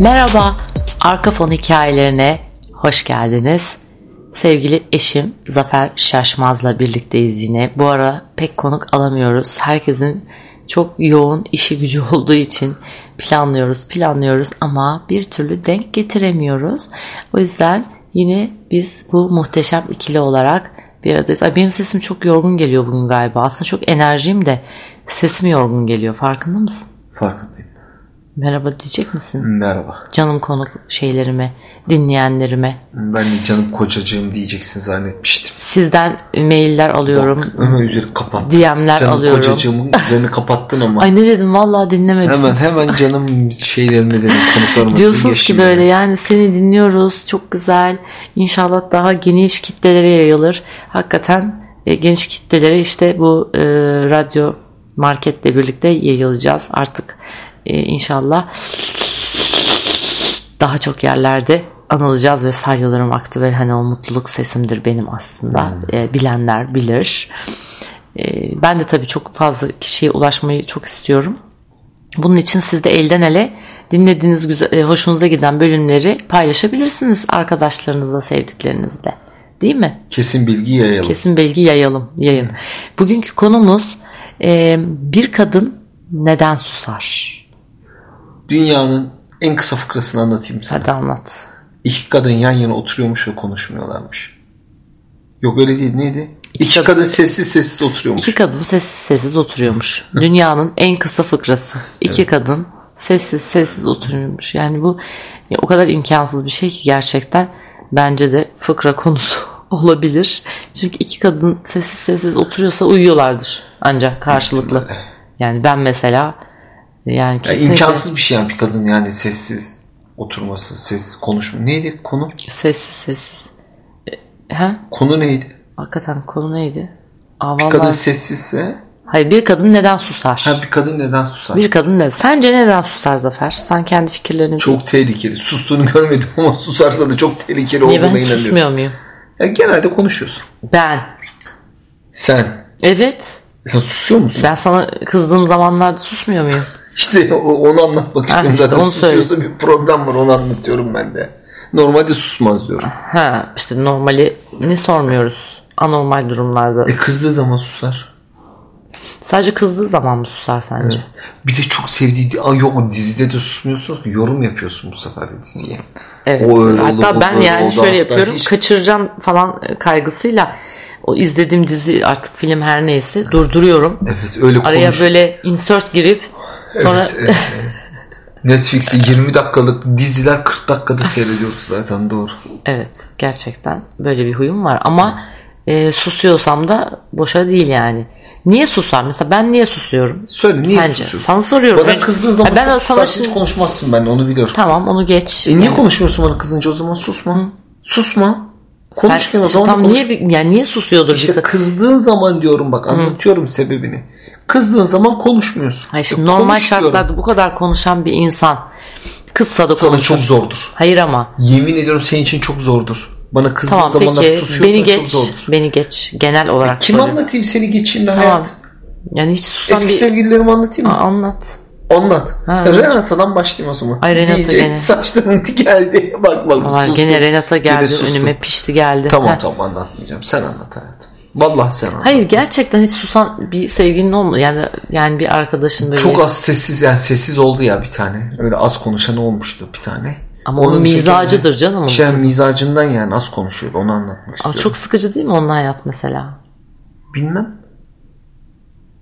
Merhaba, Arka Fon hikayelerine hoş geldiniz. Sevgili eşim Zafer Şaşmaz'la birlikteyiz yine. Bu ara pek konuk alamıyoruz. Herkesin çok yoğun işi gücü olduğu için planlıyoruz, planlıyoruz ama bir türlü denk getiremiyoruz. O yüzden yine biz bu muhteşem ikili olarak bir aradayız. Ay benim sesim çok yorgun geliyor bugün galiba. Aslında çok enerjiyim de sesim yorgun geliyor. Farkında mısın? Farkındayım. Merhaba diyecek misin? Merhaba. Canım konuk şeylerime, dinleyenlerime. Ben de canım kocacığım diyeceksin zannetmiştim. Sizden mailler alıyorum. Bak, hemen üzeri kapat. DM'ler canım alıyorum. kocacığımın üzerini kapattın ama. Ay ne dedim vallahi dinlemedim. Hemen hemen canım şeylerini dedim konuklarıma. Diyorsunuz ki böyle yani. yani seni dinliyoruz çok güzel. İnşallah daha geniş kitlelere yayılır. Hakikaten e, geniş kitlelere işte bu e, radyo marketle birlikte yayılacağız. Artık e, inşallah daha çok yerlerde anılacağız ve saygılarım aktı ve hani o mutluluk sesimdir benim aslında. E, bilenler bilir. E, ben de tabii çok fazla kişiye ulaşmayı çok istiyorum. Bunun için siz de elden ele dinlediğiniz güzel, e, hoşunuza giden bölümleri paylaşabilirsiniz arkadaşlarınızla, sevdiklerinizle. Değil mi? Kesin bilgi yayalım. Kesin bilgi yayalım, yayın. Bugünkü konumuz e, bir kadın neden susar? Dünyanın en kısa fıkrasını anlatayım sana. Hadi anlat. İki kadın yan yana oturuyormuş ve konuşmuyorlarmış. Yok öyle değil neydi? İki, kadın- kadın sessiz sessiz oturuyormuş. İki kadın sessiz sessiz oturuyormuş. Dünyanın en kısa fıkrası. İki kadın sessiz sessiz oturuyormuş. Yani bu ya, o kadar imkansız bir şey ki gerçekten bence de fıkra konusu olabilir. Çünkü iki kadın sessiz sessiz oturuyorsa uyuyorlardır ancak karşılıklı. Yani ben mesela yani Ya kesinlikle imkansız bir şey yani bir kadın yani sessiz oturması, sessiz konuşma. Neydi konu? sessiz sessiz. E, Ha? Konu neydi? Hakikaten konu neydi? Aa, Bir vallahi- kadın sessizse Hayır bir kadın neden susar? ha bir kadın neden susar? Bir kadın ne? Sence neden susar Zafer? Sen kendi fikirlerini Çok tehlikeli. Sustuğunu görmedim ama susarsa da çok tehlikeli Niye olduğuna ben inanıyorum. susmuyor muyum? Ya genelde konuşuyorsun. Ben. Sen. Evet. Sen susuyor musun? Ben sana kızdığım zamanlarda susmuyor muyum? İşte onu anlatmak istiyorum. işte Zaten onu susuyorsa bir problem var onu anlatıyorum ben de. Normalde susmaz diyorum. Ha işte normali ne sormuyoruz. Anormal durumlarda. E kızdığı zaman susar. Sadece kızdığı zaman mı susar sence? Bir de çok sevdiği di- Aa, yok dizide de susmuyorsunuz ki yorum yapıyorsun bu sefer de diziye. Evet. O öyle oldu, Hatta bu ben yani oldu. şöyle yapıyorum. hiç- Kaçıracağım falan kaygısıyla o izlediğim dizi artık film her neyse durduruyorum. Evet öyle Araya konuş. böyle insert girip sonra Evet, evet. Netflix'te 20 dakikalık diziler 40 dakikada seyrediyoruz zaten doğru. Evet gerçekten böyle bir huyum var ama e, susuyorsam da boşa değil yani. Niye susar? Mesela ben niye susuyorum? Söyle niye Sence? susuyorsun? Sana soruyorum. Bana kızdığın zaman ben çok sana şimdi... hiç konuşmazsın ben onu biliyorum. Tamam onu geç. E niye konuşmuyorsun bana kızınca o zaman susma. Susma. Konuşken o Sen- zaman da tam konuş. niye yani niye susuyordur İşte kızdığın zaman diyorum bak anlatıyorum sebebini. Kızdığın zaman konuşmuyorsun. Hayır, şimdi E, normal şartlarda bu kadar konuşan bir insan kızsa da sana konuşur. çok zordur. Hayır ama Yemin ediyorum senin için çok zordur. Bana kızdığın tamam zamanlar peki susuyorsan beni çok geç. zordur. Beni geç. Genel olarak Kim soruyorum. anlatayım seni geçeyim ben Tamam. hayat? Yani hiç susan Eski bir... sevgililerimi anlatayım Aa, mı? anlat. Anlat. Ha, Renata'dan başlayayım o zaman. Ay, Renata Diyecek, gene. Saçların geldi. Bak bak Vallahi sustum. gene Renata Gene geldi sustum. önüme pişti geldi. Tamam Ha. tamam anlatmayacağım. Sen anlat hayatım. Vallahi sen anlat. Hayır gerçekten hiç susan bir sevgilin olmadı. Yani yani bir arkadaşın böyle. Çok az sessiz yani sessiz oldu ya bir tane. Öyle az konuşan olmuştu bir tane. Ama onun şekilde- mizacıdır canım. onun. Şey mizacından yani az konuşuyordu onu anlatmak istiyorum. çok sıkıcı değil mi onun hayat mesela? Bilmem.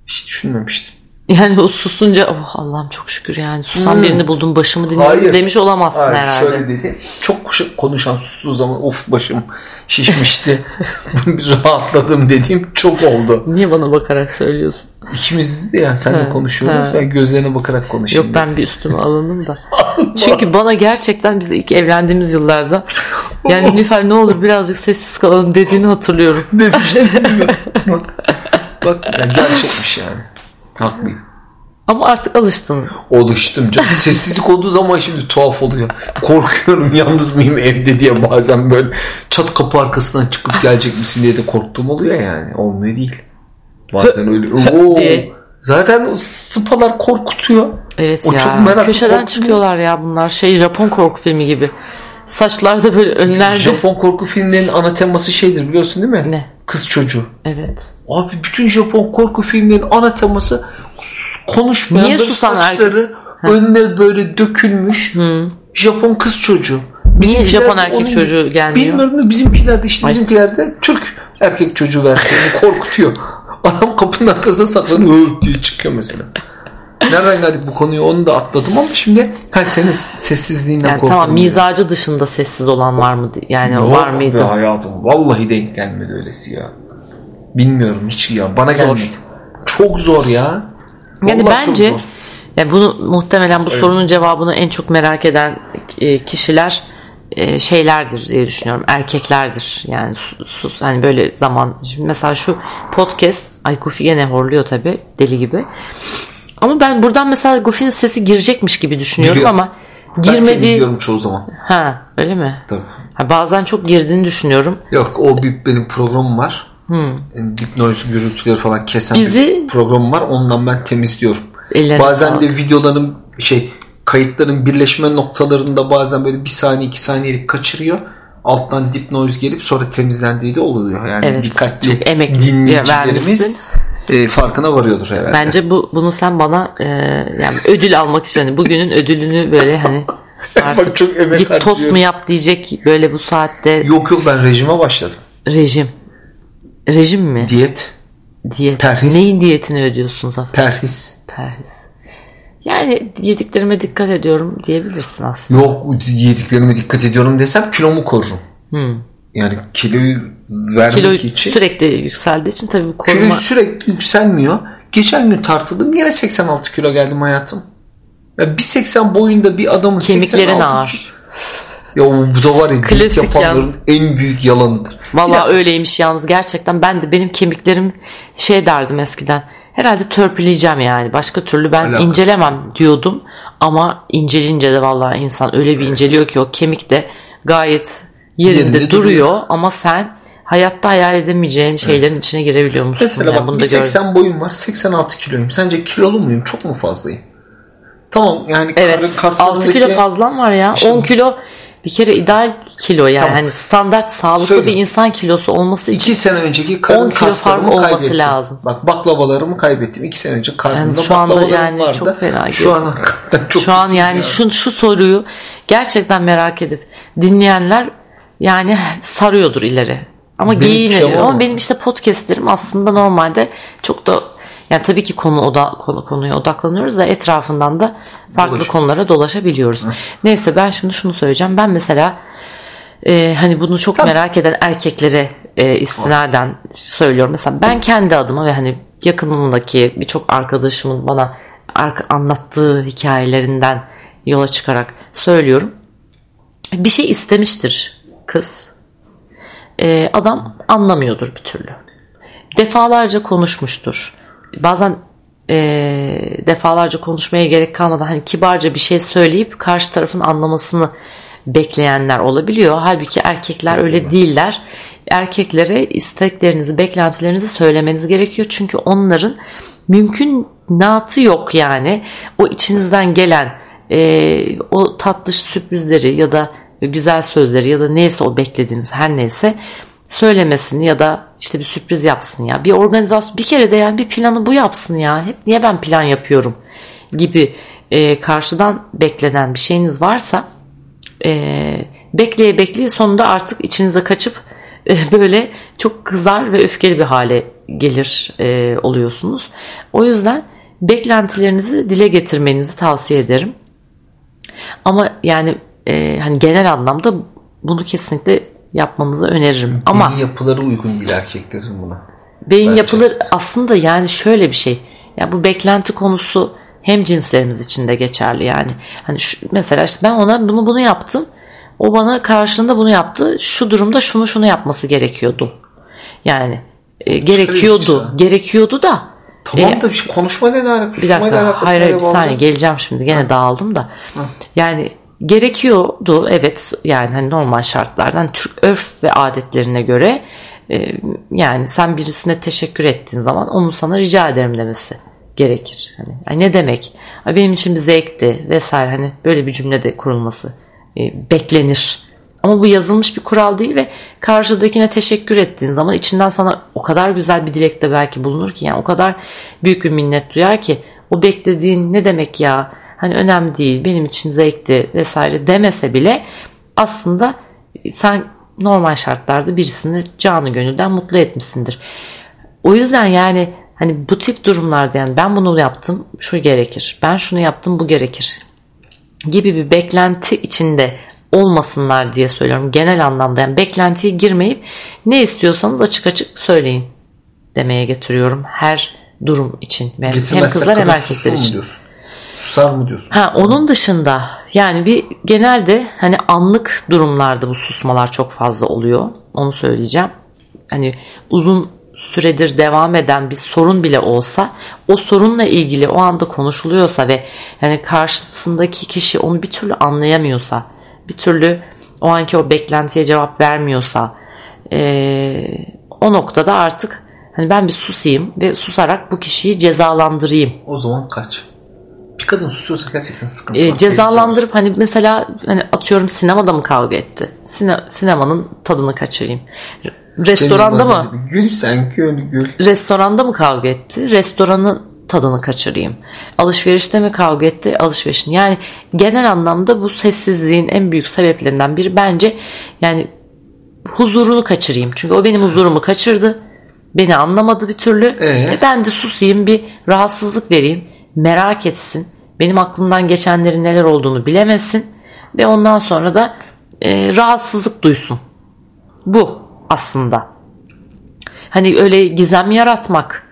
Hiç düşünmemiştim. Yani o susunca oh Allah'ım çok şükür yani susan Hmm. birini buldum başımı Hayır. demiş olamazsın Hayır, herhalde. şöyle dedi. Çok konuşan sustuğu zaman of başım şişmişti. bir rahatladım dediğim çok oldu. Niye bana bakarak söylüyorsun? İkimiz de ya sen de Ha, konuşuyoruz. Sen gözlerine bakarak konuşayım. Yok ben bir üstüme alındım da. Çünkü bana gerçekten biz ilk evlendiğimiz yıllarda yani Nilüfer ne olur birazcık sessiz kalalım dediğini hatırlıyorum. demiştim. bak, bak ya gerçekmiş yani. Haklıyım. Ama artık alıştın. Alıştım canım. Sessizlik olduğu zaman şimdi tuhaf oluyor. Korkuyorum yalnız mıyım evde diye bazen böyle çat kapı arkasından çıkıp gelecek misin diye de korktuğum oluyor yani. Olmuyor değil. Bazen öyle. Oo. Zaten o spalar korkutuyor. Evet O ya. çok meraklı Köşeden korkulu. çıkıyorlar ya bunlar. Şey Japon korku filmi gibi. Saçlar da böyle önlerde. Japon korku filmlerinin ana teması şeydir biliyorsun değil mi? Ne? Kız çocuğu. Evet. Abi bütün Japon korku filmlerinin ana teması konuşmayan Niye susan saçları önüne böyle dökülmüş Japon kız çocuğu. Niye Bizimkiler Japon erkek onun- çocuğu gelmiyor? Bilmiyorum da bizimkiler de işte Ay. bizimkiler de Türk erkek çocuğu versiyonu korkutuyor. Adam kapının arkasına saklanıyor "Hı" diye çıkıyor mesela. Nereden geldik bu konuyu onu da atladım ama şimdi ha, senin sessizliğinden Yani korkuyorum. tamam mizacı dışında sessiz olan var mı? Yani Yok var mıydı? hayatım. Vallahi denk gelmedi öylesi ya. Bilmiyorum hiç ya. Bana gelmedi. Çok zor ya. Yani Vallahi çok bence zor. yani bunu muhtemelen bu sorunun cevabını en çok merak eden e, kişiler e, şeylerdir diye düşünüyorum. Erkeklerdir. Yani sus, hani böyle zaman. Şimdi mesela şu podcast ay Goofy gene horluyor tabi deli gibi. Ama ben buradan mesela Goofy'nin sesi girecekmiş gibi düşünüyorum Giriyor. ama Ben girmediği temizliyorum çoğu zaman. ha öyle mi? Tabii. Ha, bazen çok girdiğini düşünüyorum. Yok o bir benim programım var. Yani Deep noise gürültüleri falan kesen Hmm. Bizi- bir programım var. Ondan ben temizliyorum. Ellerine bazen sağlık. de videoların şey kayıtların birleşme noktalarında bazen böyle bir saniye iki saniyelik kaçırıyor. Alttan deep noise gelip sonra temizlendiği de oluyor. Yani Evet, dikkatli çok emek dinleyicilerimiz vermişsin. E, farkına varıyordur herhalde. Bence bu bunu sen bana e, yani ödül almak için hani bugünün ödülünü böyle hani artık Bak çok emek git tost mu yap diyecek böyle bu saatte Yok yok ben rejime başladım. rejim. Rejim mi? Diyet, Diyet. Perhis. Neyin diyetini ödüyorsun Zafer? perhis. Perhis. Yani yediklerime dikkat ediyorum diyebilirsin aslında. Yok yediklerime dikkat ediyorum desem kilomu korurum. Hmm. Yani kiloyu vermek Kilo için. sürekli yükseldiği için tabii bu Kilo koruma sürekli yükselmiyor. Geçen gün tartıldım yine 86 kilo geldim hayatım. Ya 1.80 boyunda bir adamın kemiklerin 86 ağır. Ya bu da var ya Klasik yapanların en büyük yalanıdır. Vallahi öyleymiş yalnız gerçekten ben de benim kemiklerim şey derdim eskiden. Herhalde törpüleyeceğim yani. Başka türlü ben Alakası. incelemem diyordum. Ama incelince de vallahi insan öyle bir inceliyor ki o kemik de gayet yerinde, Yerinde duruyor. duruyor. Ama sen hayatta hayal edemeyeceğin şeylerin içine girebiliyor musun? Mesela Yani bak bunu da gördüm. 1.80 boyum var 86 kiloyum. Sence kilolu muyum? Çok mu fazlayım? Tamam yani Evet. karın 6 kilo kaslarındaki- fazlan var ya. İşte 10 kilo bir kere ideal kilo yani. Tamam. Hani standart sağlıklı Söyle. bir insan kilosu olması için 2 sene önceki karın 10 kilo fark olması kaybettim. lazım. Bak baklavalarımı kaybettim. 2 sene önce karnımda Yani şu anda yani vardı. çok fena Şu an hakikaten çok Şu an yani şu şu soruyu gerçekten merak edip dinleyenler yani sarıyordur ileri. Ama Benim giyiniyor. kilom Ama benim işte podcastlerim aslında normalde çok da yani tabii ki konu oda, konu konuya odaklanıyoruz da etrafından da farklı Dolaş. konulara dolaşabiliyoruz. Neyse ben şimdi şunu söyleyeceğim. Ben mesela e, hani bunu çok Tabii. merak eden erkeklere e, istinaden söylüyorum. Mesela ben kendi adıma ve hani yakınımdaki birçok arkadaşımın bana anlattığı hikayelerinden yola çıkarak söylüyorum. Bir şey istemiştir kız. E, adam anlamıyordur bir türlü. Defalarca konuşmuştur. Bazen e, defalarca konuşmaya gerek kalmadan hani kibarca bir şey söyleyip karşı tarafın anlamasını bekleyenler olabiliyor. Halbuki erkekler öyle değiller. Erkeklere isteklerinizi, beklentilerinizi söylemeniz gerekiyor. Çünkü onların mümkünatı yok yani. O içinizden gelen e, o tatlı sürprizleri ya da güzel sözleri ya da neyse o beklediğiniz her neyse söylemesini ya da işte bir sürpriz yapsın ya. Bir organizasyon bir kere de yani bir planı bu yapsın ya. Hep niye ben plan yapıyorum gibi e, karşıdan beklenen bir şeyiniz varsa e, bekleye bekleye sonunda artık içinize kaçıp e, böyle çok kızar ve öfkeli bir hale gelir e, oluyorsunuz. O yüzden beklentilerinizi dile getirmenizi tavsiye ederim. Ama yani e, hani genel anlamda bunu kesinlikle yapmamızı öneririm. Ama Beyin yapıları uygun değil erkeklerin buna. Beyin Bence. yapılır aslında yani şöyle bir şey. Ya bu beklenti konusu hem cinslerimiz için de geçerli yani. Hani şu, mesela işte ben ona bunu bunu yaptım. O bana karşılığında bunu yaptı. Şu durumda şunu şunu yapması gerekiyordu. Yani e, gerekiyordu. Gerekiyordu da Tamam E, da bir şey konuşmayla ne alakası? bir dakika. Hayır hayır bir saniye geleceğim şimdi. Gene dağıldım da. Yani gerekiyordu evet yani hani normal şartlardan Türk örf ve adetlerine göre e, yani sen birisine teşekkür ettiğin zaman onun sana rica ederim demesi gerekir. Hani, hani ne demek? Benim için bir zevkti vesaire hani böyle bir cümlede kurulması e, beklenir. Ama bu yazılmış bir kural değil ve karşıdakine teşekkür ettiğin zaman içinden sana o kadar güzel bir dilekte belki bulunur ki yani o kadar büyük bir minnet duyar ki o beklediğin ne demek ya hani önemli değil benim için zevkti vesaire demese bile aslında sen normal şartlarda birisini canı gönülden mutlu etmişsindir. O yüzden yani hani bu tip durumlarda yani ben bunu yaptım şu gerekir ben şunu yaptım bu gerekir gibi bir beklenti içinde olmasınlar diye söylüyorum genel anlamda yani beklentiye girmeyip ne istiyorsanız açık açık söyleyin demeye getiriyorum her durum için hem kızlar hem erkekler için. Susar mı diyorsun? Ha, onun dışında yani bir genelde hani anlık durumlarda bu susmalar çok fazla oluyor. Onu söyleyeceğim. Hani uzun süredir devam eden bir sorun bile olsa o sorunla ilgili o anda konuşuluyorsa ve yani karşısındaki kişi onu bir türlü anlayamıyorsa bir türlü o anki o beklentiye cevap vermiyorsa e, o noktada artık hani ben bir susayım ve susarak bu kişiyi cezalandırayım. O zaman kaç. Bir kadın susuyorsa gerçekten sıkıntı e, Cezalandırıp hani mesela hani atıyorum sinemada mı kavga etti? Sine, sinemanın tadını kaçırayım. Restoranda mı? Gül sen gül gül. Restoranda mı kavga etti? Restoranın tadını kaçırayım. Alışverişte mi kavga etti? Alışverişin. Yani genel anlamda bu sessizliğin en büyük sebeplerinden biri bence yani huzurunu kaçırayım. Çünkü o benim huzurumu kaçırdı. Beni anlamadı bir türlü. Ee? E ben de susayım bir rahatsızlık vereyim. Merak etsin. Benim aklımdan geçenlerin neler olduğunu bilemesin. Ve ondan sonra da e, rahatsızlık duysun. Bu aslında. Hani öyle gizem yaratmak.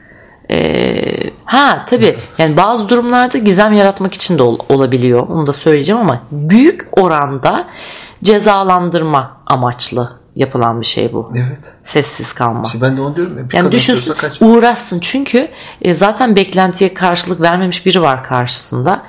Ee, ha tabii yani bazı durumlarda gizem yaratmak için de ol, olabiliyor. Onu da söyleyeceğim ama büyük oranda cezalandırma amaçlı yapılan bir şey bu. Evet. Sessiz kalma. İşte ben de onu diyorum ya. Bir yani düşünsün uğraşsın çünkü e, zaten beklentiye karşılık vermemiş biri var karşısında.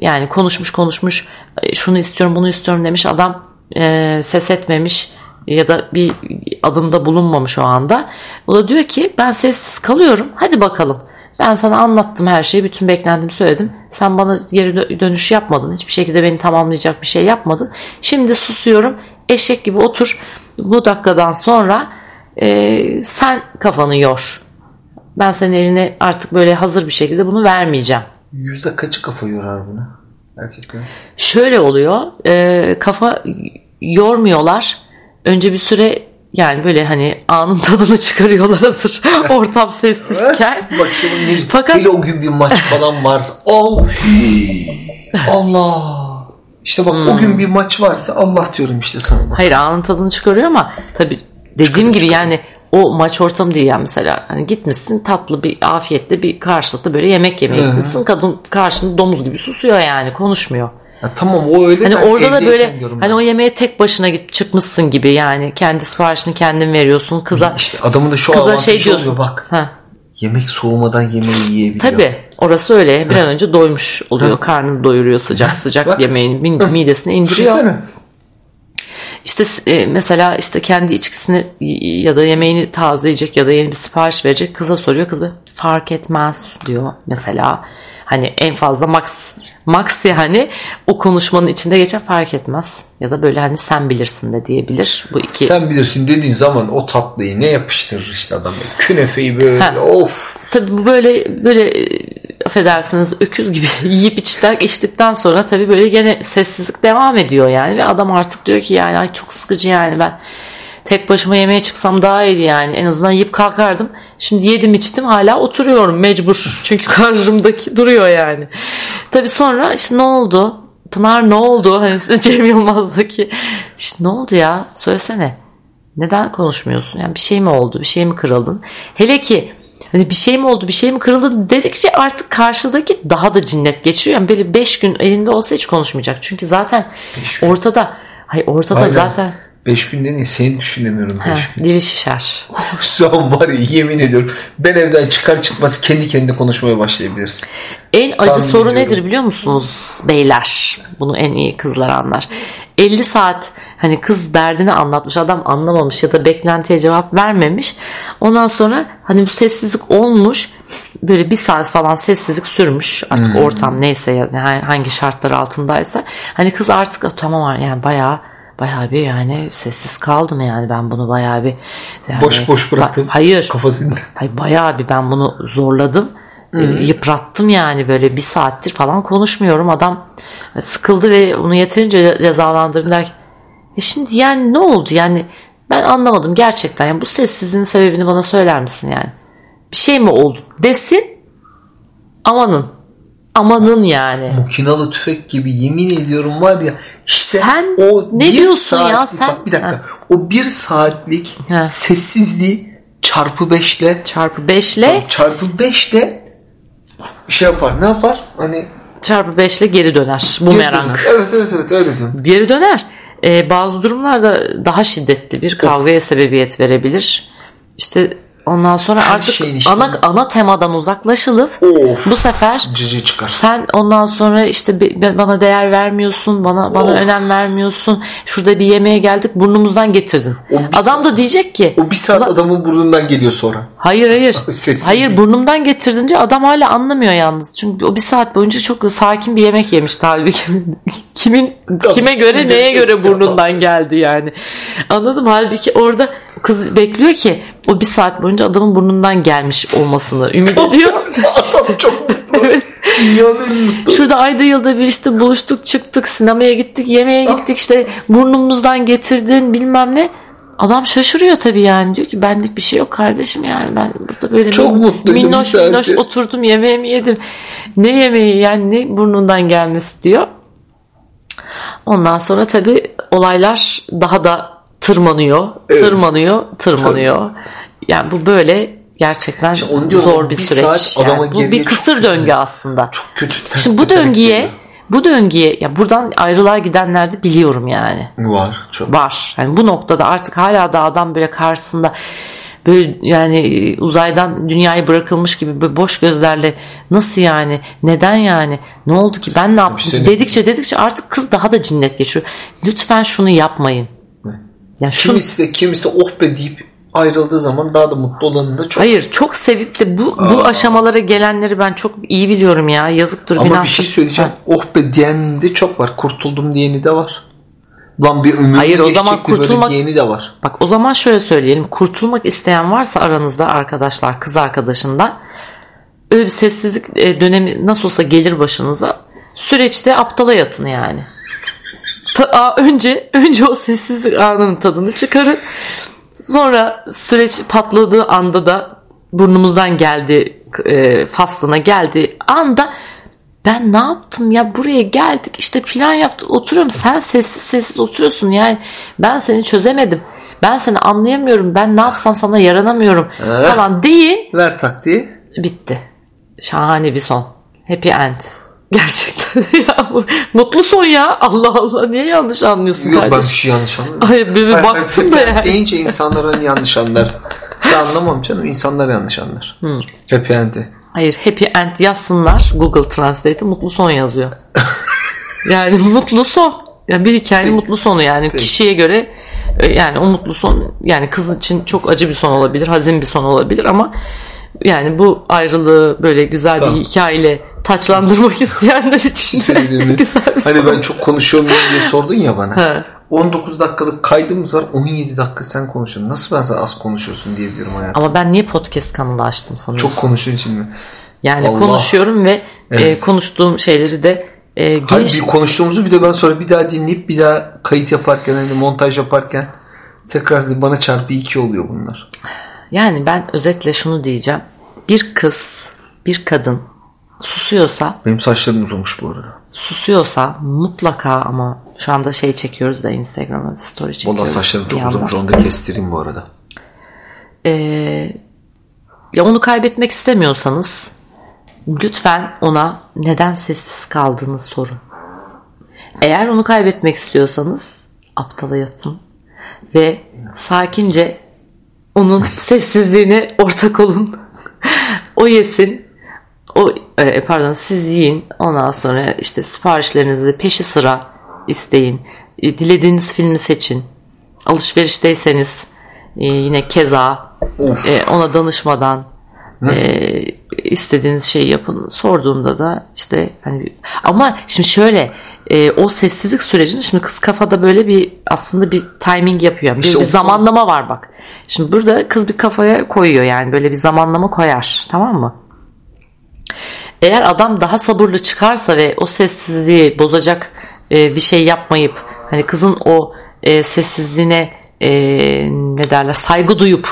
Yani konuşmuş konuşmuş e, şunu istiyorum bunu istiyorum demiş adam e, ses etmemiş ya da bir adımda bulunmamış o anda. O da diyor ki ben sessiz kalıyorum hadi bakalım. Ben sana anlattım her şeyi, bütün beklentimi söyledim. Sen bana geri dönüş yapmadın. Hiçbir şekilde beni tamamlayacak bir şey yapmadın. Şimdi susuyorum. Eşek gibi otur. Bu dakikadan sonra e, sen kafanı yor. Ben senin eline artık böyle hazır bir şekilde bunu vermeyeceğim. Yüzde kaçı kafa yorar buna erkekler? Şöyle oluyor. E, kafa yormuyorlar önce bir süre yani böyle hani anın tadını çıkarıyorlar hazır ortam sessizken. Bak şimdi Fakat... hele o gün bir maç falan varsa oh, Allah işte bak hmm. o gün hmm. bir maç varsa Allah diyorum işte sana. Bak. Hayır anın tadını çıkarıyor ama tabii dediğim çıkarıyor, gibi çıkarıyor. yani o maç ortamı değil yani mesela hani gitmişsin tatlı bir afiyetle bir karşılıklı böyle yemek yemeye gitmişsin kadın karşında domuz gibi susuyor yani konuşmuyor. Ya tamam o öyle. Hani orada da böyle hani o yemeğe tek başına git çıkmışsın gibi yani kendi siparişini kendin veriyorsun kıza. İşte adamın da şu kıza şey diyorsun. Oluyor, bak. Ha. Yemek soğumadan yemeği yiyebiliyor. Tabi orası öyle. Bir an önce doymuş oluyor. Karnını doyuruyor sıcak sıcak bak. yemeğini midesine indiriyor. Düşünsene. İşte e, mesela işte kendi içkisini ya da yemeğini tazeleyecek ya da yeni bir sipariş verecek kıza soruyor. Kız fark etmez diyor mesela. Hani en fazla max max yani o konuşmanın içinde geçen fark etmez. Ya da böyle hani sen bilirsin de diyebilir. Bu iki. Sen bilirsin dediğin zaman o tatlıyı ne yapıştırır işte adam. Künefeyi böyle ha. of. Tabii böyle böyle affedersiniz öküz gibi yiyip içtik, içtikten sonra tabii böyle gene sessizlik devam ediyor yani. Ve adam artık diyor ki yani ay çok sıkıcı yani ben tek başıma yemeğe çıksam daha iyiydi yani. En azından yiyip kalkardım. Şimdi yedim içtim hala oturuyorum mecbur. Çünkü karşımdaki duruyor yani. Tabi sonra işte ne oldu? Pınar ne oldu? Hani Cem Yılmaz'daki işte ne oldu ya? Söylesene. Neden konuşmuyorsun? Yani bir şey mi oldu? Bir şey mi kırıldın? Hele ki hani bir şey mi oldu? Bir şey mi kırıldı dedikçe artık karşıdaki daha da cinnet geçiyor. Yani böyle 5 gün elinde olsa hiç konuşmayacak. Çünkü zaten ortada Hayır ortada Aynen. zaten 5 günde ne? Seni düşünemiyorum 5 gün. Dili şişer. An var ya yemin ediyorum. Ben evden çıkar çıkmaz kendi kendine konuşmaya başlayabiliriz. En acı Tahmin soru ediyorum. nedir biliyor musunuz beyler? Bunu en iyi kızlar anlar. 50 saat hani kız derdini anlatmış adam anlamamış ya da beklentiye cevap vermemiş. Ondan sonra hani bu sessizlik olmuş böyle bir saat falan sessizlik sürmüş artık ortam neyse yani hangi şartlar altındaysa hani kız artık "Ah, tamam yani bayağı bayağı bir yani sessiz kaldım yani ben bunu bayağı bir yani, Boş boş bıraktın. Ba- hayır Kafasında. Hayır bayağı bir ben bunu zorladım. E, Yıprattım yani böyle bir saattir falan konuşmuyorum. Adam sıkıldı ve onu yeterince cezalandırdım der "E şimdi yani ne oldu yani ben anlamadım gerçekten. Yani bu sessizliğin sebebini bana söyler misin yani? Bir şey mi oldu desin amanın amanın yani. Makinalı tüfek gibi yemin ediyorum var ya işte Sen o ne bir diyorsun ya? saatlik- Sen- bak bir dakika. Ha. O bir saatlik Ha. sessizliği çarpı beşle Çarpı 5 ile çarpı beşle şey yapar. Ne yapar? Hani çarpı 5 ile geri döner. Bu geri merak. döner. Evet evet evet öyle diyorum. geri döner. Ee, bazı durumlarda daha şiddetli bir kavgaya sebebiyet verebilir. İşte ondan sonra Her artık şeyin işte- ana ana temadan uzaklaşılıp Of. bu sefer cici çıkar. sen ondan sonra işte bana değer vermiyorsun, bana bana Of. önem vermiyorsun. Şurada bir yemeğe geldik, burnumuzdan getirdin. Adam da diyecek ki, O bir saat adamın burnundan geliyor sonra. hayır hayır. Sessiz. Hayır burnumdan getirdin diyor. Adam hala anlamıyor yalnız. Çünkü o bir saat boyunca çok sakin bir yemek yemişti halbuki. Kimin kime göre neye göre burnundan geldi yani. Anladım halbuki orada kız bekliyor ki o bir saat boyunca adamın burnundan gelmiş olmasını ümit ediyor. Adam çok mutlu. Evet. Şurada ayda yılda bir işte buluştuk çıktık sinemaya gittik yemeğe gittik işte burnumuzdan getirdin bilmem ne. Adam şaşırıyor tabii yani diyor ki benlik bir şey yok kardeşim yani ben burada böyle Çok min- mutluydum minnoş minnoş oturdum yemeğimi yedim. Ne yemeği yani ne burnundan gelmesi diyor. Ondan sonra tabii olaylar daha da tırmanıyor, Evet. tırmanıyor, tırmanıyor. Yani bu böyle gerçekten İşte onu diyorum, zor bir, bir süreç. Yani bu bir kısır döngü aslında. Çok kötü. Şimdi bu döngüye geliyor. bu döngüye ya buradan ayrılığa gidenler de biliyorum yani. Var. Çok. Var. Yani bu noktada artık hala da adam böyle karşısında böyle yani uzaydan dünyayı bırakılmış gibi böyle boş gözlerle nasıl yani neden yani ne oldu ki ben ne yaptım seni- dedikçe dedikçe artık kız daha da cinnet geçiyor. Lütfen şunu yapmayın. Ya şunu Kimisi de kimisi oh be deyip ayrıldığı zaman daha da mutlu olanı da çok. Hayır çok sevip de bu bu aşamalara gelenleri ben çok iyi biliyorum ya. Yazıktır Ama bir günahtır. şey söyleyeceğim. Oh be diyen de çok var. Kurtuldum diyeni de var. Lan bir ömür Hayır, o zaman kurtulmak- diyeni de var. Bak o zaman şöyle söyleyelim. Kurtulmak isteyen varsa aranızda arkadaşlar kız arkadaşından öyle bir sessizlik e, dönemi nasıl olsa gelir başınıza. Süreçte aptala yatın yani. Ta- önce önce o sessizlik anının tadını çıkarın. Sonra süreç patladığı anda da burnumuzdan geldi e, faslına geldi anda ben ne yaptım ya? Buraya geldik işte plan yaptık oturuyorum. Sen sessiz sessiz oturuyorsun. Yani ben seni çözemedim. Ben seni anlayamıyorum. Ben ne yapsam sana yaranamıyorum. Eh. falan deyin Ver taktiği. bitti. Şahane bir son. Happy end gerçekten ya mutlu son ya Allah Allah niye yanlış anlıyorsun Yok ben bir kardeşim şey yanlış anladım. Hayır bir, bir baktım da yani. Deyince insanların yanlış anlar. Ben anlamam canım. insanlar yanlış anlar. Hmm. Happy end'i. Hayır happy end yazsınlar Google Translate'e mutlu son yazıyor. yani mutlu son. Yani bir hikayenin mutlu sonu yani kişiye göre e, yani o mutlu son yani kız için çok acı bir son olabilir, hazin bir son olabilir ama yani bu ayrılığı böyle güzel Tamam. bir hikayeyle taçlandırmak isteyenler için güzel bir Hani son. ben çok konuşuyor muyum diye sordun ya bana. Ha. 19 dakikalık kaydımız var. 17 dakika sen konuşuyorsun. Nasıl ben sana az konuşuyorsun diye diyorum hayatım. Ama ben niye podcast kanalı açtım sanıyorsun? Çok konuştuğun için mi? yani Allah. konuşuyorum ve e, Evet. konuştuğum şeyleri de e, Hayır, geniş bir konuştuğumuzu bir de ben sonra bir daha dinleyip bir daha kayıt yaparken hani montaj yaparken tekrar bana çarpı 2 oluyor bunlar. Yani ben özetle şunu diyeceğim. Bir kız, bir kadın susuyorsa, Benim saçlarım uzamış bu arada. susuyorsa mutlaka ama şu anda şey çekiyoruz da Instagram'a bir story çekiyoruz. Vallahi saçlarım çok uzamış. Onu da kestireyim bu arada. Ee, ya onu kaybetmek istemiyorsanız lütfen ona neden sessiz kaldığını sorun. Eğer onu kaybetmek istiyorsanız aptala yatın. ve sakince onun sessizliğine ortak olun. o yesin. O e, pardon siz yiyin. Ondan sonra işte siparişlerinizi peşi sıra isteyin. E, dilediğiniz filmi seçin. Alışverişteyseniz e, yine keza e, ona danışmadan e, istediğiniz şeyi yapın. Sorduğunda da işte hani ama şimdi şöyle e, o sessizlik sürecini şimdi kız kafada böyle bir aslında bir timing yapıyor. Bir, İşte bir zamanlama var bak. Şimdi burada kız bir kafaya koyuyor yani böyle bir zamanlama koyar. Tamam mı? Eğer adam daha sabırlı çıkarsa ve o sessizliği bozacak e, bir şey yapmayıp hani kızın o e, sessizliğine e, ne derler saygı duyup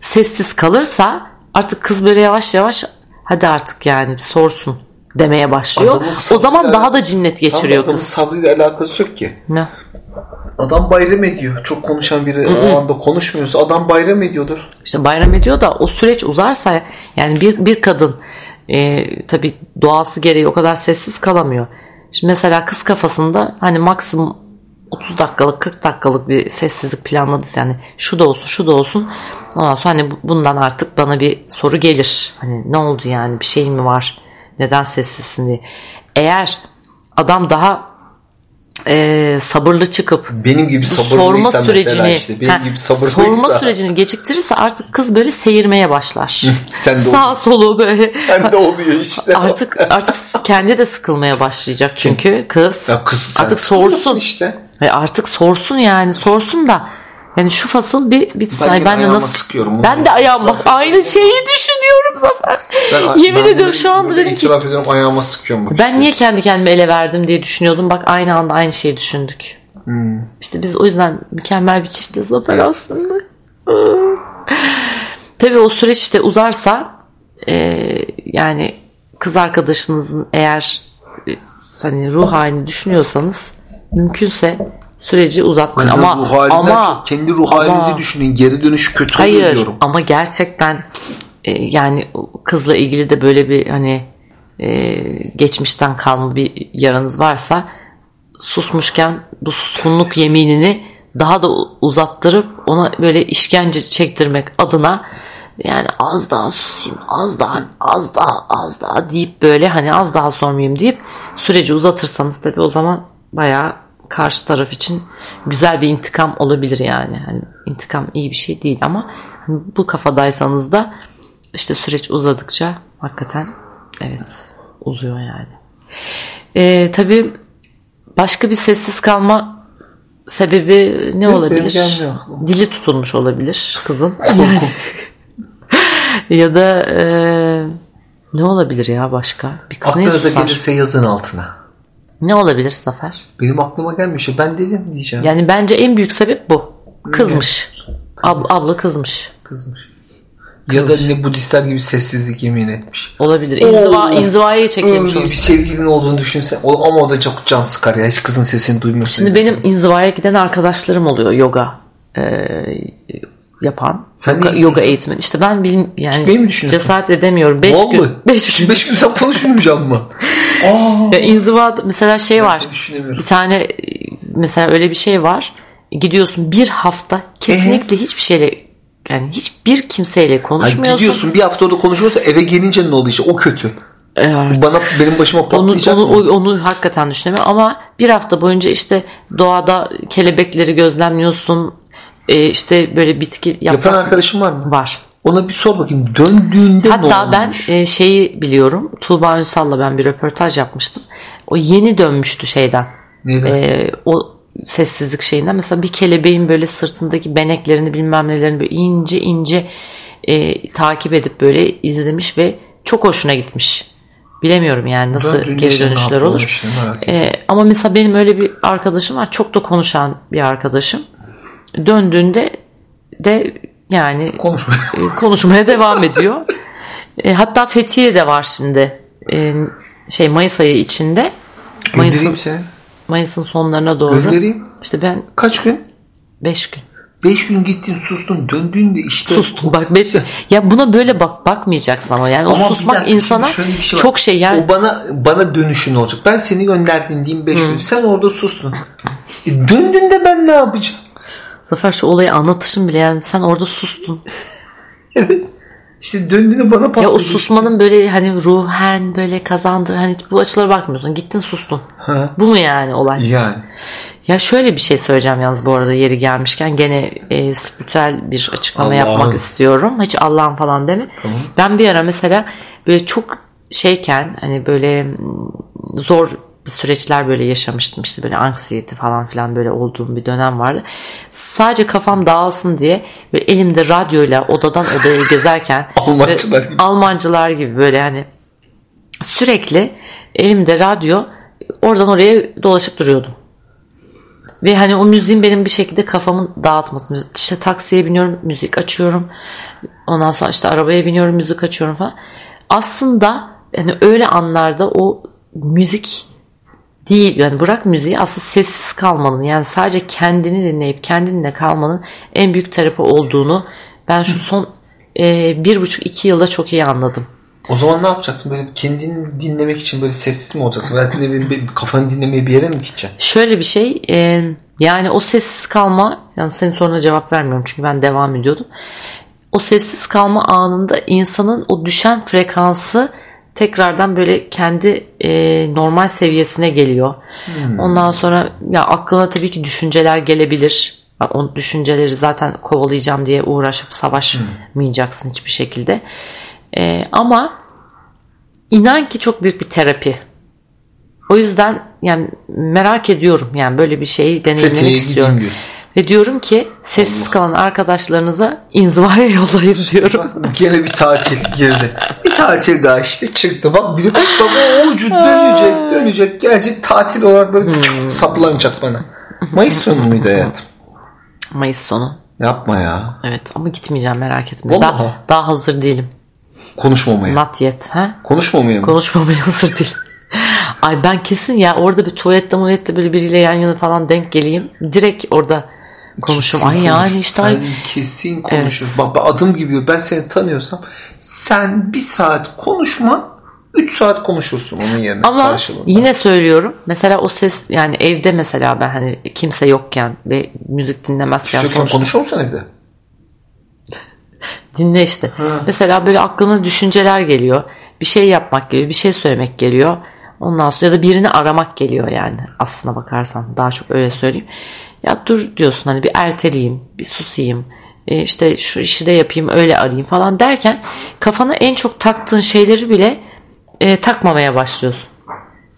sessiz kalırsa artık kız böyle yavaş yavaş hadi artık yani sorsun demeye başlıyor. Adamın O zaman daha da cinnet geçiriyor Adamın kız. sabrıyla alakası yok ki. Ne? Adam bayram ediyor. Çok konuşan biri o anda konuşmuyorsa adam bayram ediyordur. İşte bayram ediyor da o süreç uzarsa yani bir, bir kadın e, tabi doğası gereği o kadar sessiz kalamıyor. Şimdi mesela kız kafasında hani maksimum 30 dakikalık 40 dakikalık bir sessizlik planladıysa yani şu da olsun şu da olsun ondan sonra hani bu- bundan artık bana bir soru gelir. Hani ne oldu yani bir şey mi var neden sessizsin diye. Eğer adam daha e, sabırlı çıkıp Benim gibi sorma sürecini işte benim ha, gibi sabırlıysa sorma sürecini geciktirirse artık kız böyle seyirmeye başlar. Sen de Sağ solu böyle sen de oluyor işte. artık artık kendi de sıkılmaya başlayacak çünkü kız. ya kız artık sorsun. işte. E artık sorsun yani sorsun da yani şu fasıl bir bitsin. Ben ben de ayağıma nasıl sıkıyorum. ben de ayağım bak aynı şeyi düşünüyorum zaten. Ben- Yemin ben ediyorum şu anda dedim ki itiraf ediyorum ayağıma sıkıyorum. Bak ben işte. niye kendi kendime ele verdim diye düşünüyordum. Bak aynı anda aynı şeyi düşündük. Hmm. İşte biz o yüzden mükemmel bir çiftiz zaten Evet. aslında. Tabii o süreç işte uzarsa e, yani kız arkadaşınızın eğer e, hani ruh halini düşünüyorsanız mümkünse süreci uzatmayın. Kızın ama ruh ama çok kendi ruh ama- halinizi düşünün. Geri dönüş kötü oluyor Hayır diyorum. ama gerçekten e, yani kızla ilgili de böyle bir hani e, geçmişten kalma bir yaranız varsa susmuşken bu suskunluk yeminini daha da uzattırıp ona böyle işkence çektirmek adına yani az daha susayım az daha az daha az daha deyip böyle hani az daha sormayayım deyip süreci uzatırsanız tabii o zaman bayağı karşı taraf için güzel bir intikam olabilir yani. Hani intikam iyi bir şey değil ama hani bu kafadaysanız da işte süreç uzadıkça hakikaten evet uzuyor yani. Ee, tabii başka bir sessiz kalma sebebi ne Yok, olabilir? Dili tutulmuş olabilir kızın. Yani- ya da e, ne olabilir ya başka? Bir kız ne Aklınıza gelirse yazın altına. Ne olabilir Zafer? Benim aklıma gelmiyor. İşte Ben dedim diyeceğim. Yani bence en büyük sebep bu. Kızmış. Ab- abla kızmış. Kızmış. Ya da ne Budistler gibi sessizlik yemin etmiş. Olabilir. İnziva, inzivaya çekilmiş Öyle bir sevgilin olduğunu düşünsen. Ama o da çok can sıkar ya. Hiç kızın sesini duymuyorsun. Şimdi benim inzivaya giden arkadaşlarım oluyor yoga e, yapan. Sen yoga, yoga eğitmeni. İşte ben bilim yani Gitmeyi mi düşünüyorsun? cesaret edemiyorum. 5 gün. Vallahi. 5 gün. Beş gün sen konuşmayacağım mı? Aa. Ya inziva mesela şey var. Ben düşünemiyorum. Bir tane mesela öyle bir şey var. Gidiyorsun bir hafta kesinlikle hiçbir şeyle yani hiçbir kimseyle konuşmuyorsun. gidiyorsun bir hafta orada konuşmuyorsa eve gelince ne oluyor işte o kötü. Evet. Bana benim başıma Onu, patlayacak onu, mı? o- onu hakikaten düşünemiyorum ama bir hafta boyunca işte doğada kelebekleri gözlemliyorsun e, işte böyle bitki Yapan yaprak arkadaşım var mı? var. Ona bir sor bakayım. Döndüğünde ne Hatta ben olmuş? e, şeyi biliyorum Tuğba Ünsal'la ben bir röportaj yapmıştım. O yeni dönmüştü şeyden. Neyden? E, o sessizlik şeyinden mesela bir kelebeğin böyle sırtındaki beneklerini bilmem nelerini böyle ince ince e, takip edip böyle izlemiş ve çok hoşuna gitmiş. Bilemiyorum yani nasıl Döndüğünde geri dönüşler olur. işte. E, ama mesela benim öyle bir arkadaşım var. Çok da konuşan bir arkadaşım. Döndüğünde de yani Konuşma. e, konuşmaya devam ediyor. E, hatta Fethiye de var şimdi. E, şey Mayıs ayı içinde. Mayıs'ın. Mayıs'ın sonlarına doğru. Göndereyim. İşte ben Kaç gün? 5 gün. Beş gün gittin sustun. Döndüğünde işte. Sustum bak beş, ya buna böyle bak bakmayacaksın ama yani Ama o susmak dakika, insana şey çok şey yani O bana bana dönüşün olacak. Ben seni gönderdim diyeyim 5 gün. Sen orada sustun. E, döndüğünde ben ne yapacağım? Zafer şu olayı anlatışın bile yani sen orada sustun. Evet. İşte döndüğünü bana patladı. Ya o susmanın böyle hani ruhen böyle kazandığı hani bu açılara bakmıyorsun. Gittin sustun. Ha. Bu mu yani olay? Yani. Ya şöyle bir şey söyleyeceğim yalnız bu arada yeri gelmişken gene e, spiritüel bir açıklama Allah'ım. yapmak istiyorum. Hiç Allah'ım falan deme. Tamam. Ben bir ara mesela böyle çok şeyken hani böyle zor bir süreçler böyle yaşamıştım işte böyle anksiyeti falan filan böyle olduğum bir dönem vardı. Sadece kafam dağılsın diye böyle elimde radyoyla odadan odaya gezerken Almancılar gibi. Almancılar gibi böyle hani sürekli elimde radyo oradan oraya dolaşıp duruyordum. Ve hani o müziğin benim bir şekilde kafamı dağıtmasını. İşte taksiye biniyorum, müzik açıyorum. Ondan sonra işte arabaya biniyorum, müzik açıyorum falan. Aslında yani öyle anlarda o müzik değil yani bırak müziği aslında sessiz kalmanın yani sadece kendini dinleyip kendinle kalmanın en büyük terapi olduğunu ben şu son e, bir buçuk iki yılda çok iyi anladım. O zaman ne yapacaksın? Böyle kendini dinlemek için böyle sessiz mi olacaksın? Veya ne bileyim, kafanı dinlemeye bir yere mi gideceksin? Şöyle bir şey e, yani o sessiz kalma yani senin soruna cevap vermiyorum çünkü ben devam ediyordum. O sessiz kalma anında insanın o düşen frekansı tekrardan böyle kendi e, normal seviyesine geliyor. Ondan sonra ya aklına tabii ki düşünceler gelebilir. O düşünceleri zaten kovalayacağım diye uğraşıp savaşmayacaksın hiçbir şekilde. E, ama inan ki çok büyük bir terapi. O yüzden yani merak ediyorum yani böyle bir şeyi deneyimlemek Fethiye'ye istiyorum. gideyim diyorsun. Ve diyorum ki sessiz kalan arkadaşlarınıza inzivaya yollayın diyorum. Gene bir tatil girdi. Bir tatil daha işte çıktı. Bak bir bak o ucu dönecek dönecek gelecek tatil olarak böyle Hmm. saplanacak bana. Mayıs sonu muydu hayatım? Mayıs sonu. Yapma ya. Evet ama gitmeyeceğim merak etme. Vallahi. Daha, daha hazır değilim. Konuşmamaya. Not yet. Ha? Konuşmamaya mı? Konuşmamaya hazır değilim. Ay ben kesin ya orada bir tuvalette muvalette böyle biriyle yan yana falan denk geleyim. Direkt orada konuşurum. Kesin Ay yani konuş. işte Sen kesin konuşur. Bak, bak adım gibi ben seni tanıyorsam sen bir saat konuşma 3 saat konuşursun onun yerine Ama karşılığında. yine söylüyorum. Mesela o ses yani evde mesela ben hani kimse yokken ve müzik dinlemezken sonuçta konuşur musun evde? dinle işte. Mesela böyle aklına düşünceler geliyor. Bir şey yapmak geliyor. Bir şey söylemek geliyor. Ondan sonra ya da birini aramak geliyor yani. Aslına bakarsan daha çok öyle söyleyeyim. Ya dur diyorsun hani bir erteleyeyim. Bir susayım. e, işte şu işi de yapayım öyle arayayım falan derken kafana en çok taktığın şeyleri bile e, takmamaya başlıyorsun.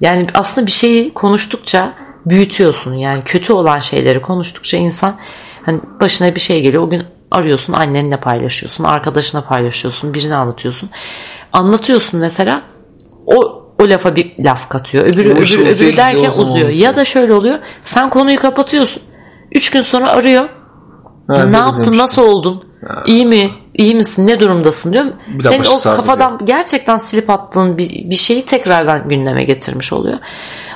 Yani aslında bir şeyi konuştukça büyütüyorsun. Yani kötü olan şeyleri konuştukça insan hani başına bir şey geliyor. O gün arıyorsun annenle paylaşıyorsun. Arkadaşına paylaşıyorsun. Birine anlatıyorsun. Anlatıyorsun mesela o o lafa bir laf katıyor. Öbürü, öbürü, iş öbürü derken uzuyor. Ya da şöyle oluyor. Sen konuyu kapatıyorsun. Üç gün sonra arıyor. Ha, ne yaptın? demiştim. Nasıl oldun? İyi mi? İyi misin? Ne durumdasın diyorum. Bir Senin o kafadan gerçekten silip attığın bir, bir şeyi tekrardan gündeme getirmiş oluyor.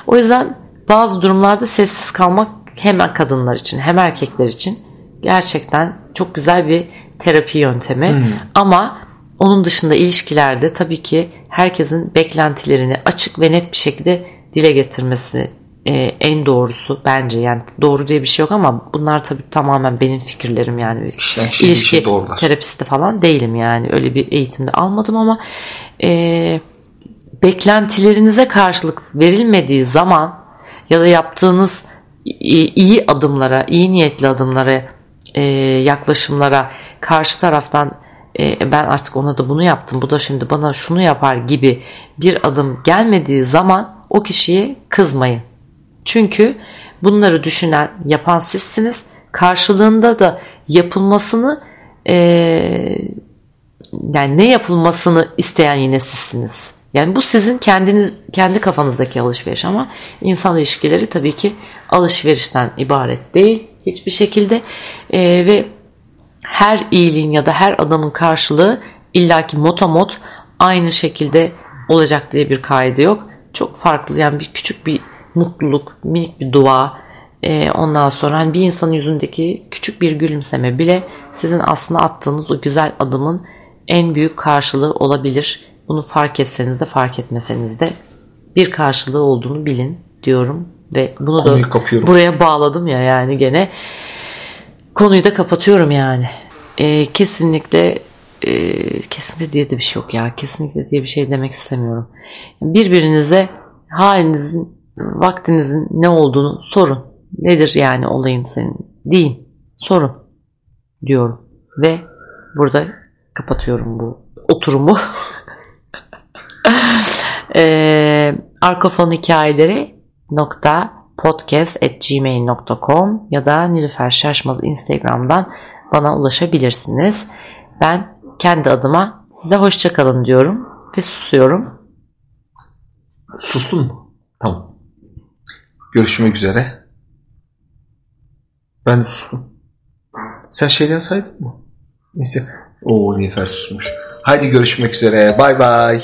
O yüzden bazı durumlarda sessiz kalmak hem kadınlar için hem erkekler için gerçekten çok güzel bir terapi yöntemi. Ama onun dışında ilişkilerde tabii ki herkesin beklentilerini açık ve net bir şekilde dile getirmesi e, en doğrusu bence yani doğru diye bir şey yok ama bunlar tabii tamamen benim fikirlerim yani Kişiden kişiye ilişki değişir doğrular. terapisti falan değilim yani öyle bir eğitimde almadım ama e, beklentilerinize karşılık verilmediği zaman ya da yaptığınız iyi adımlara, iyi niyetli adımlara, e, yaklaşımlara karşı taraftan e, ben artık ona da bunu yaptım, bu da şimdi bana şunu yapar gibi bir adım gelmediği zaman o kişiye kızmayın. Çünkü bunları düşünen, yapan sizsiniz. Karşılığında da yapılmasını e, yani ne yapılmasını isteyen yine sizsiniz. Yani bu sizin kendiniz kendi kafanızdaki alışveriş ama insan ilişkileri tabii ki alışverişten ibaret değil hiçbir şekilde Ee, ve her iyiliğin ya da her adamın karşılığı illaki motomot aynı şekilde olacak diye bir kaide yok. Çok farklı yani bir küçük bir mutluluk, minik bir dua, e, ondan sonra hani bir insanın yüzündeki küçük bir gülümseme bile sizin aslında attığınız o güzel adımın en büyük karşılığı olabilir. Bunu fark etseniz de fark etmeseniz de bir karşılığı olduğunu bilin diyorum ve bunu Konuyu da kapıyorum. buraya bağladım ya yani gene. konuyu da kapatıyorum yani. E, kesinlikle e, kesinlikle diye de bir şey yok ya. Kesinlikle diye bir şey demek istemiyorum. Birbirinize halinizin, vaktinizin ne olduğunu sorun. Nedir yani olayın senin? Deyin. Sorun. Diyorum. Ve burada kapatıyorum bu oturumu. e, arkafon hikayeleri nokta podcast.gmail.com ya da Nilüfer Şaşmaz Instagram'dan bana ulaşabilirsiniz. Ben kendi adıma size hoşçakalın diyorum ve susuyorum. Sustun mu? Tamam. Görüşmek üzere. Ben sustum. Sen şeyden saydın mı? İşte, o Nilüfer susmuş. Haydi görüşmek üzere. Bay bay.